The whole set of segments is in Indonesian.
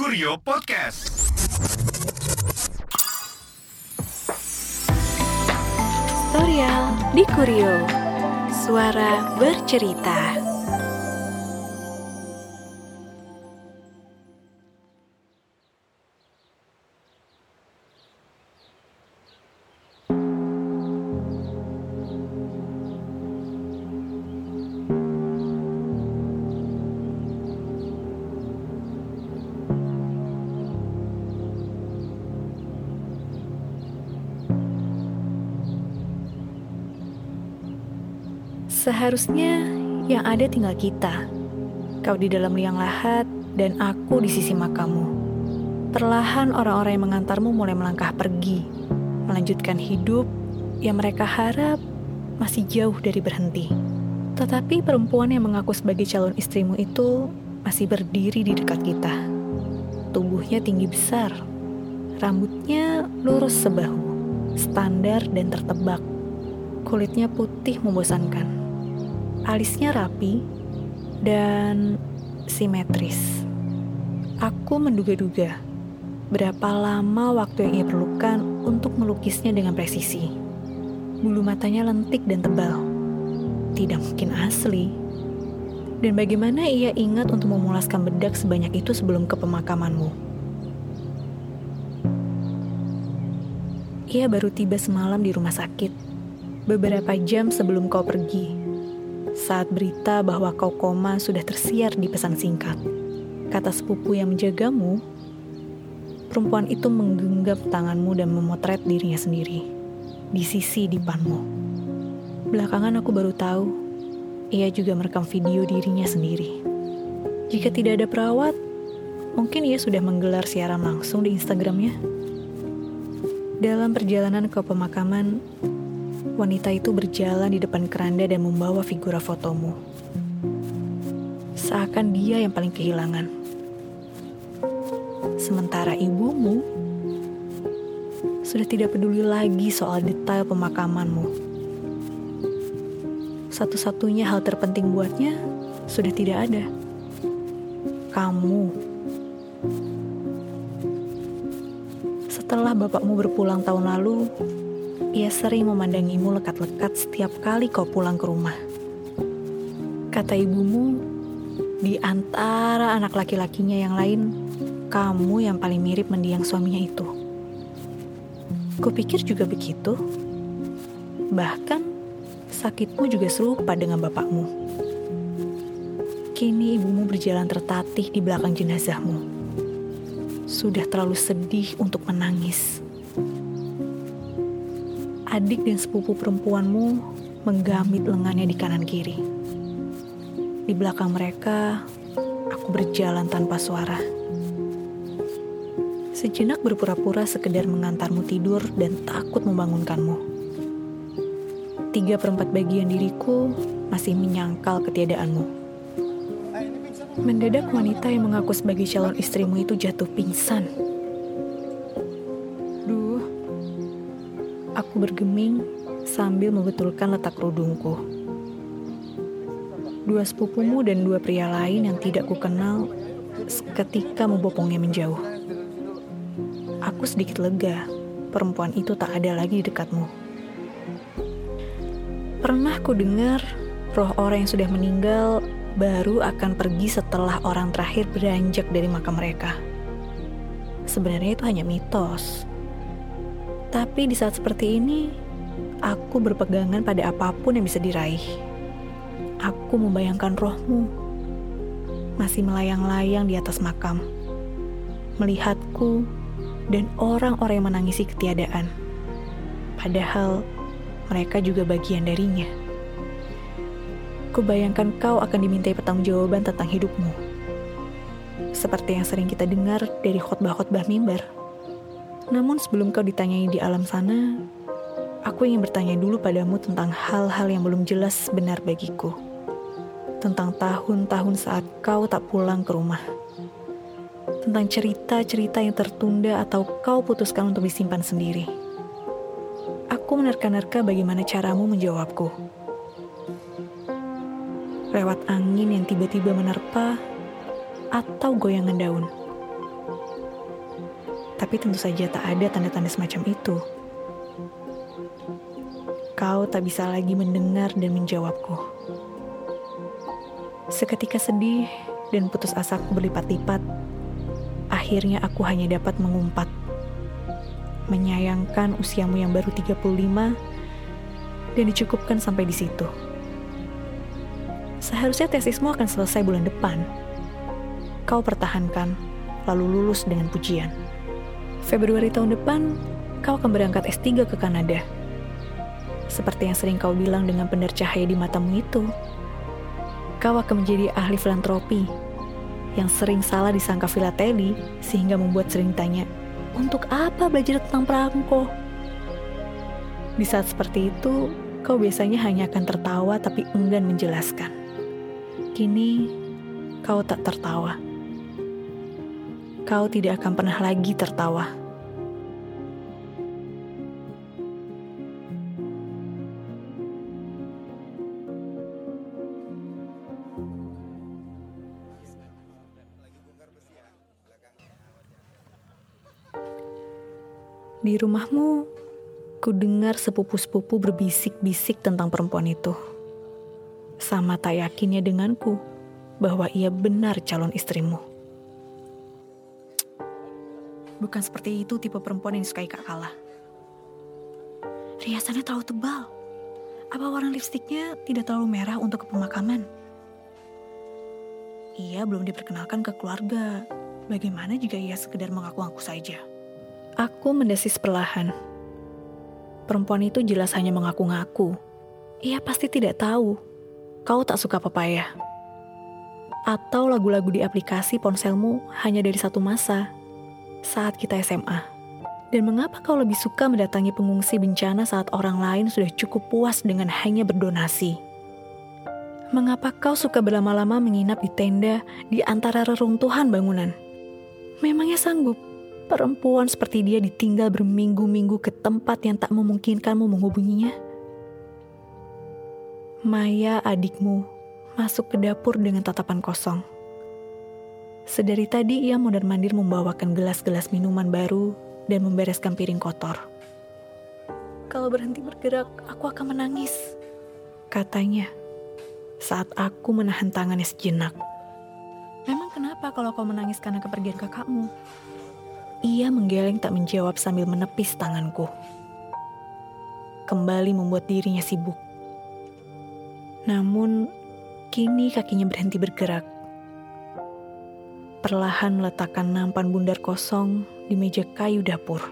Kurio Podcast. Tutorial di Kurio. Suara bercerita. Seharusnya yang ada tinggal kita. Kau di dalam liang lahat dan aku di sisi makamu. Perlahan orang-orang yang mengantarmu mulai melangkah pergi, melanjutkan hidup yang mereka harap masih jauh dari berhenti. Tetapi perempuan yang mengaku sebagai calon istrimu itu masih berdiri di dekat kita. Tubuhnya tinggi besar, rambutnya lurus sebahu, standar dan tertebak. Kulitnya putih membosankan, alisnya rapi dan simetris. Aku menduga-duga berapa lama waktu yang ia perlukan untuk melukisnya dengan presisi. Bulu matanya lentik dan tebal, tidak mungkin asli. Dan bagaimana ia ingat untuk memulaskan bedak sebanyak itu sebelum ke pemakamanmu? Ia baru tiba semalam di rumah sakit, beberapa jam sebelum kau pergi. Saat berita bahwa kau koma sudah tersiar di pesan singkat. Kata sepupu yang menjagamu, perempuan itu menggenggam tanganmu dan memotret dirinya sendiri di sisi dipanmu. Belakangan aku baru tahu, ia juga merekam video dirinya sendiri. Jika tidak ada perawat, mungkin ia sudah menggelar siaran langsung di Instagramnya. Dalam perjalanan ke pemakaman, wanita itu berjalan di depan keranda dan membawa figura fotomu. Seakan dia yang paling kehilangan. Sementara ibumu sudah tidak peduli lagi soal detail pemakamanmu. Satu-satunya hal terpenting buatnya sudah tidak ada. Kamu. Setelah bapakmu berpulang tahun lalu, ia sering memandangimu lekat-lekat setiap kali kau pulang ke rumah. Kata ibumu, di antara anak laki-lakinya yang lain, kamu yang paling mirip mendiang suaminya itu. Kupikir juga begitu. Bahkan sakitmu juga serupa dengan bapakmu. Kini ibumu berjalan tertatih di belakang jenazahmu. Sudah terlalu sedih untuk menangis. Adik dan sepupu perempuanmu menggamit lengannya di kanan kiri. Di belakang mereka, aku berjalan tanpa suara. Sejenak berpura-pura sekedar mengantarmu tidur dan takut membangunkanmu. Tiga perempat bagian diriku masih menyangkal ketiadaanmu. Mendadak wanita yang mengaku sebagai calon istrimu itu jatuh pingsan. Bergeming sambil membetulkan letak kerudungku. Dua sepupumu dan dua pria lain yang tidak kukenal seketika membopongnya menjauh. Aku sedikit lega, perempuan itu tak ada lagi di dekatmu. Pernah ku dengar roh orang yang sudah meninggal baru akan pergi setelah orang terakhir beranjak dari makam mereka. Sebenarnya itu hanya mitos. Tapi di saat seperti ini, aku berpegangan pada apa pun yang bisa diraih. Aku membayangkan rohmu masih melayang-layang di atas makam, melihatku dan orang-orang yang menangisi ketiadaan. Padahal mereka juga bagian darinya. Kubayangkan kau akan dimintai pertanggungjawaban tentang hidupmu. Seperti yang sering kita dengar dari khotbah-khotbah mimbar. Namun sebelum kau ditanyai di alam sana, aku ingin bertanya dulu padamu tentang hal-hal yang belum jelas benar bagiku. Tentang tahun-tahun saat kau tak pulang ke rumah. Tentang cerita-cerita yang tertunda atau kau putuskan untuk disimpan sendiri. Aku menerka-nerka bagaimana caramu menjawabku lewat angin yang tiba-tiba menerpa atau goyangan daun. Tapi tentu saja tak ada tanda-tanda semacam itu. Kau tak bisa lagi mendengar dan menjawabku. Seketika sedih dan putus asaku berlipat-lipat, akhirnya aku hanya dapat mengumpat. Menyayangkan usiamu yang baru 35 dan dicukupkan sampai di situ. Seharusnya tesismu akan selesai bulan depan. Kau pertahankan, lalu lulus dengan pujian. Februari tahun depan, kau akan berangkat S3 ke Kanada seperti yang sering kau bilang dengan pendar cahaya di matamu itu. Kau akan menjadi ahli filantropi yang sering salah disangka filateli sehingga membuat sering tanya, untuk apa belajar tentang perangko? Di saat seperti itu, kau biasanya hanya akan tertawa tapi enggan menjelaskan. Kini, kau tak tertawa. Kau tidak akan pernah lagi tertawa. Di rumahmu, ku dengar sepupu-sepupu berbisik-bisik tentang perempuan itu. Sama tak yakinnya denganku bahwa ia benar calon istrimu. Bukan seperti itu tipe perempuan yang disukai Kak Kala. Riasannya terlalu tebal. Apa warna lipstiknya tidak terlalu merah untuk ke pemakaman? Ia belum diperkenalkan ke keluarga. Bagaimana jika ia sekedar mengaku-ngaku saja? Aku mendesis perlahan. Perempuan itu jelas hanya mengaku-ngaku. Ia pasti tidak tahu kau tak suka pepaya. Atau lagu-lagu di aplikasi ponselmu hanya dari satu masa, saat kita SMA. Dan mengapa kau lebih suka mendatangi pengungsi bencana saat orang lain sudah cukup puas dengan hanya berdonasi? Mengapa kau suka berlama-lama menginap di tenda di antara reruntuhan bangunan? Memangnya sanggup perempuan seperti dia ditinggal berminggu-minggu ke tempat yang tak memungkinkanmu menghubunginya? Maya adikmu masuk ke dapur dengan tatapan kosong. Sedari tadi ia mondar-mandir membawakan gelas-gelas minuman baru dan membereskan piring kotor. Kalau berhenti bergerak, aku akan menangis, katanya saat aku menahan tangannya sejenak. Memang kenapa kalau kau menangis karena kepergian kakakmu? Ia menggeleng tak menjawab sambil menepis tanganku. Kembali membuat dirinya sibuk. Namun, kini kakinya berhenti bergerak. Perlahan meletakkan nampan bundar kosong di meja kayu dapur.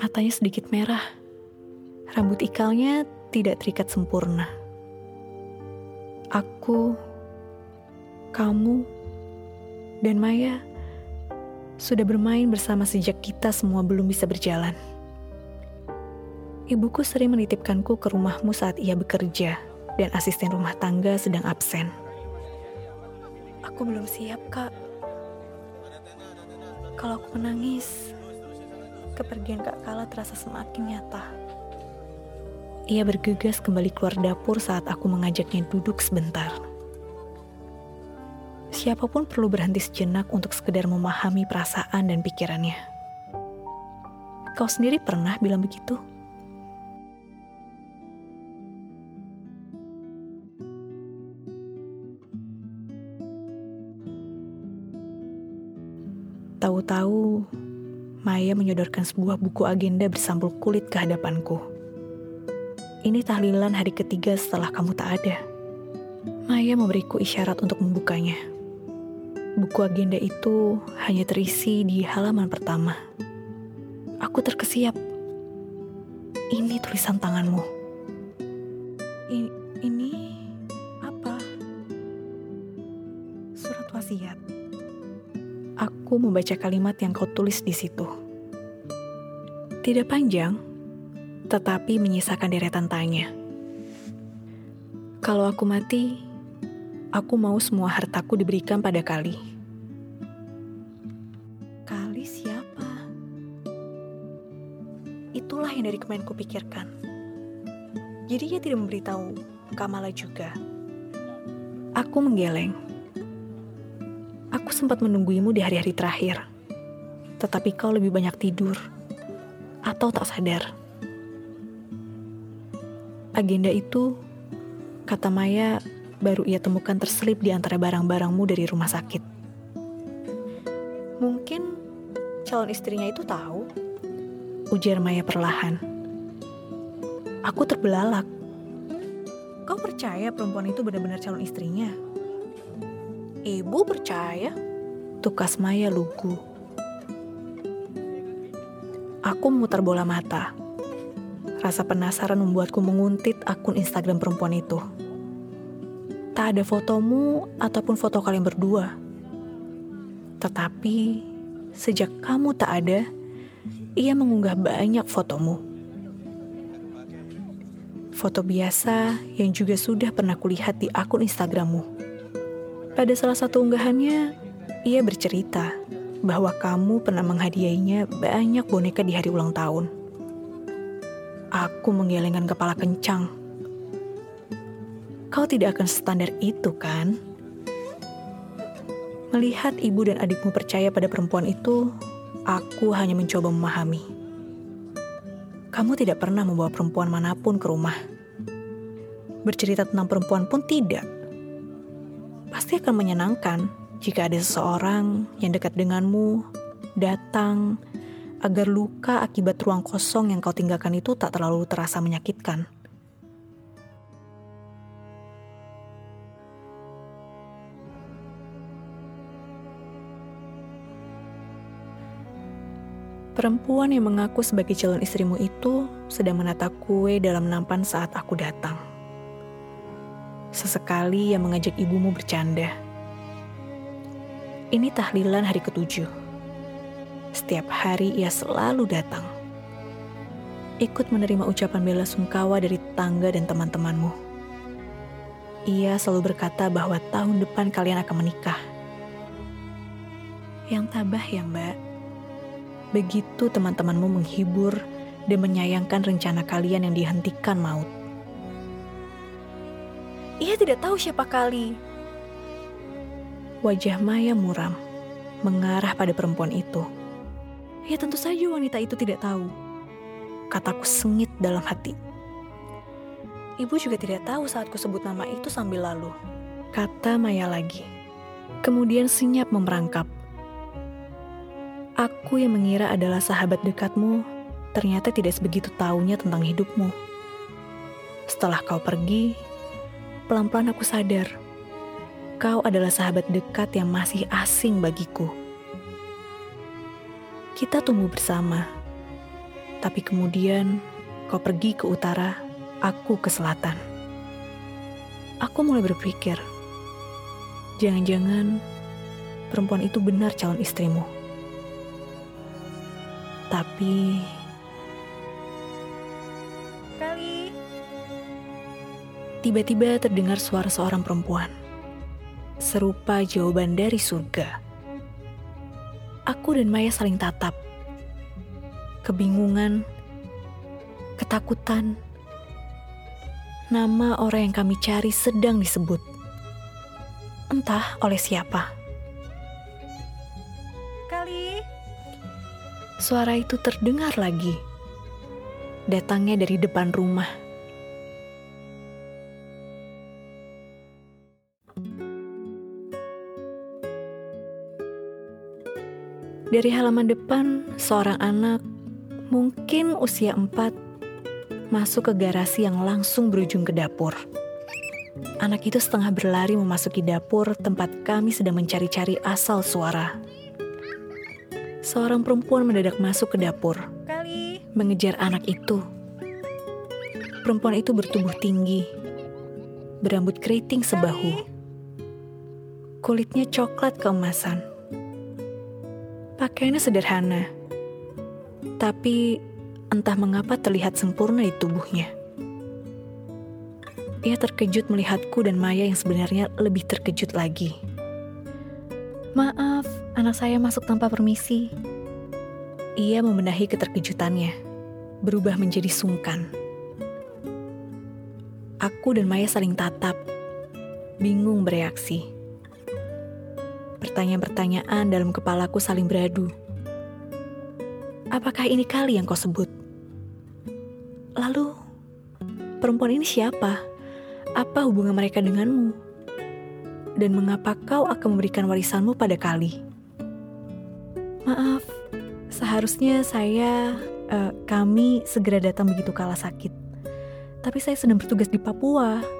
Matanya sedikit merah. Rambut ikalnya tidak terikat sempurna. Aku, kamu, dan Maya sudah bermain bersama sejak kita semua belum bisa berjalan. Ibuku sering menitipkanku ke rumahmu saat ia bekerja dan asisten rumah tangga sedang absen. Aku belum siap, Kak. Kalau aku menangis, kepergian Kak Kala terasa semakin nyata. Ia bergegas kembali keluar dapur saat aku mengajaknya duduk sebentar siapa pun perlu berhenti sejenak untuk sekedar memahami perasaan dan pikirannya. Kau sendiri pernah bilang begitu? Tahu-tahu, Maya menyodorkan sebuah buku agenda bersampul kulit ke hadapanku. Ini tahlilan hari ketiga setelah kamu tak ada. Maya memberiku isyarat untuk membukanya. Buku agenda itu hanya terisi di halaman pertama. Aku terkesiap. Ini tulisan tanganmu. Ini Aku membaca kalimat yang kau tulis di situ. Tidak panjang, tetapi menyisakan deretan tanya. Kalau aku mati, Aku mau semua hartaku diberikan pada Kali. Kali siapa? Itulah yang dari kemarin kupikirkan. Jadi ia tidak memberitahu Kamala juga. Aku menggeleng. Aku sempat menungguimu di hari-hari terakhir. tetapi kau lebih banyak tidur atau tak sadar. Agenda itu, kata Maya, baru ia temukan terselip di antara barang-barangmu dari rumah sakit. Mungkin calon istrinya itu tahu, ujar Maya perlahan. Aku terbelalak. Kau percaya perempuan itu benar-benar calon istrinya? Ibu percaya, tukas Maya lugu. Aku memutar bola mata. Rasa penasaran membuatku menguntit akun Instagram perempuan itu. Tak ada fotomu ataupun foto kalian berdua. Tetapi sejak kamu tak ada, ia mengunggah banyak fotomu. Foto biasa yang juga sudah pernah kulihat di akun Instagrammu. Pada salah satu unggahannya, ia bercerita bahwa kamu pernah menghadiahinya banyak boneka di hari ulang tahun. Aku menggelengkan kepala kencang. Kau tidak akan standar itu, kan? Melihat ibu dan adikmu percaya pada perempuan itu, aku hanya mencoba memahami. Kamu tidak pernah membawa perempuan mana pun ke rumah. Bercerita tentang perempuan pun tidak. Pasti akan menyenangkan jika ada seseorang yang dekat denganmu datang agar luka akibat ruang kosong yang kau tinggalkan itu tak terlalu terasa menyakitkan. Perempuan yang mengaku sebagai calon istrimu itu sedang menata kue dalam nampan saat aku datang. Sesekali ia mengajak ibumu bercanda. Ini tahlilan hari ketujuh. Setiap hari ia selalu datang. Ikut menerima ucapan bela sungkawa dari tangga dan teman-temanmu. Ia selalu berkata bahwa tahun depan kalian akan menikah. Yang tabah ya mbak. Begitu teman-temanmu menghibur dan menyayangkan rencana kalian yang dihentikan maut. Ia tidak tahu siapa kali. Wajah Maya muram, mengarah pada perempuan itu. Ya tentu saja wanita itu tidak tahu. Kataku sengit dalam hati. Ibu juga tidak tahu saat ku sebut nama itu sambil lalu. Kata Maya lagi. Kemudian senyap memerangkap. Aku yang mengira adalah sahabat dekatmu, ternyata tidak sebegitu tahunya tentang hidupmu. Setelah kau pergi, pelan-pelan aku sadar. Kau adalah sahabat dekat yang masih asing bagiku kita tumbuh bersama. Tapi kemudian kau pergi ke utara, aku ke selatan. Aku mulai berpikir, jangan-jangan perempuan itu benar calon istrimu. Tapi tiba-tiba terdengar suara seorang perempuan. Serupa jawaban dari surga aku dan Maya saling tatap. Kebingungan, ketakutan, nama orang yang kami cari sedang disebut. Entah oleh siapa. Kali. Suara itu terdengar lagi. Datangnya dari depan rumah. Dari halaman depan, seorang anak, mungkin usia empat, masuk ke garasi yang langsung berujung ke dapur. Anak itu setengah berlari memasuki dapur tempat kami sedang mencari-cari asal suara. Seorang perempuan mendadak masuk ke dapur, Kali. mengejar anak itu. Perempuan itu bertubuh tinggi, berambut keriting sebahu. Kulitnya coklat keemasan Pakaiannya sederhana, tapi entah mengapa terlihat sempurna di tubuhnya. Ia terkejut melihatku dan Maya yang sebenarnya lebih terkejut lagi. Maaf, anak saya masuk tanpa permisi. Ia membenahi keterkejutannya, berubah menjadi sungkan. Aku dan Maya saling tatap, bingung bereaksi. Pertanyaan-pertanyaan dalam kepalaku saling beradu. apakah ini kali yang kau sebut? Lalu, perempuan ini siapa? Apa hubungan mereka denganmu? Dan mengapa kau akan memberikan warisanmu pada kali? Maaf, seharusnya saya, uh, kami segera datang begitu kala sakit. Tapi saya sedang bertugas di Papua.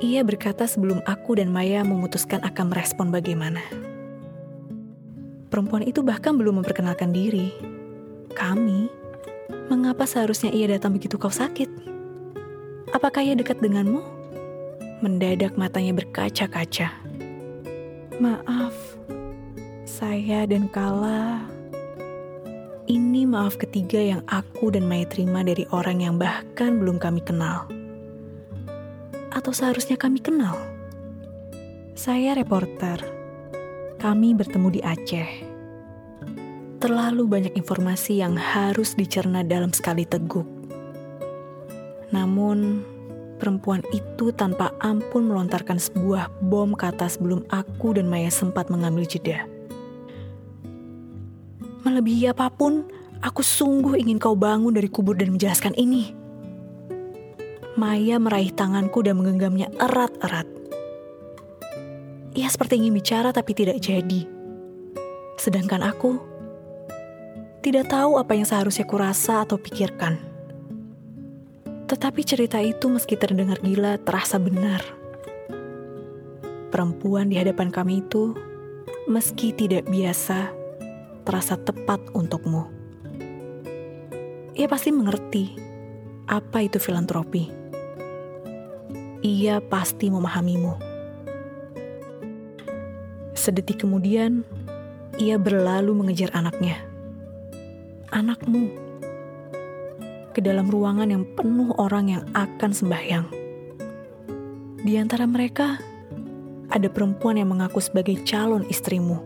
Ia berkata sebelum aku dan Maya memutuskan akan merespon bagaimana. Perempuan itu bahkan belum memperkenalkan diri. Kami, mengapa seharusnya ia datang begitu kau sakit? Apakah ia dekat denganmu? Mendadak matanya berkaca-kaca. Maaf, saya dan Kala. Ini maaf ketiga yang aku dan Maya terima dari orang yang bahkan belum kami kenal. Atau seharusnya kami kenal. Saya reporter kami bertemu di Aceh. Terlalu banyak informasi yang harus dicerna dalam sekali teguk. Namun, perempuan itu tanpa ampun melontarkan sebuah bom ke atas sebelum aku dan Maya sempat mengambil jeda. Melebihi apa pun, aku sungguh ingin kau bangun dari kubur dan menjelaskan ini. Maya meraih tanganku dan menggenggamnya erat-erat. Ia seperti ingin bicara tapi tidak jadi. Sedangkan aku tidak tahu apa yang seharusnya kurasa atau pikirkan. Tetapi cerita itu meski terdengar gila terasa benar. Perempuan di hadapan kami itu meski tidak biasa terasa tepat untukmu. Ia pasti mengerti apa itu filantropi. Ia pasti memahamimu. Sedetik kemudian, ia berlalu mengejar anaknya. Anakmu. Ke dalam ruangan yang penuh orang yang akan sembahyang. Di antara mereka, ada perempuan yang mengaku sebagai calon istrimu.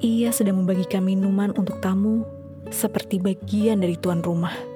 Ia sedang membagikan minuman untuk tamu seperti bagian dari tuan rumah.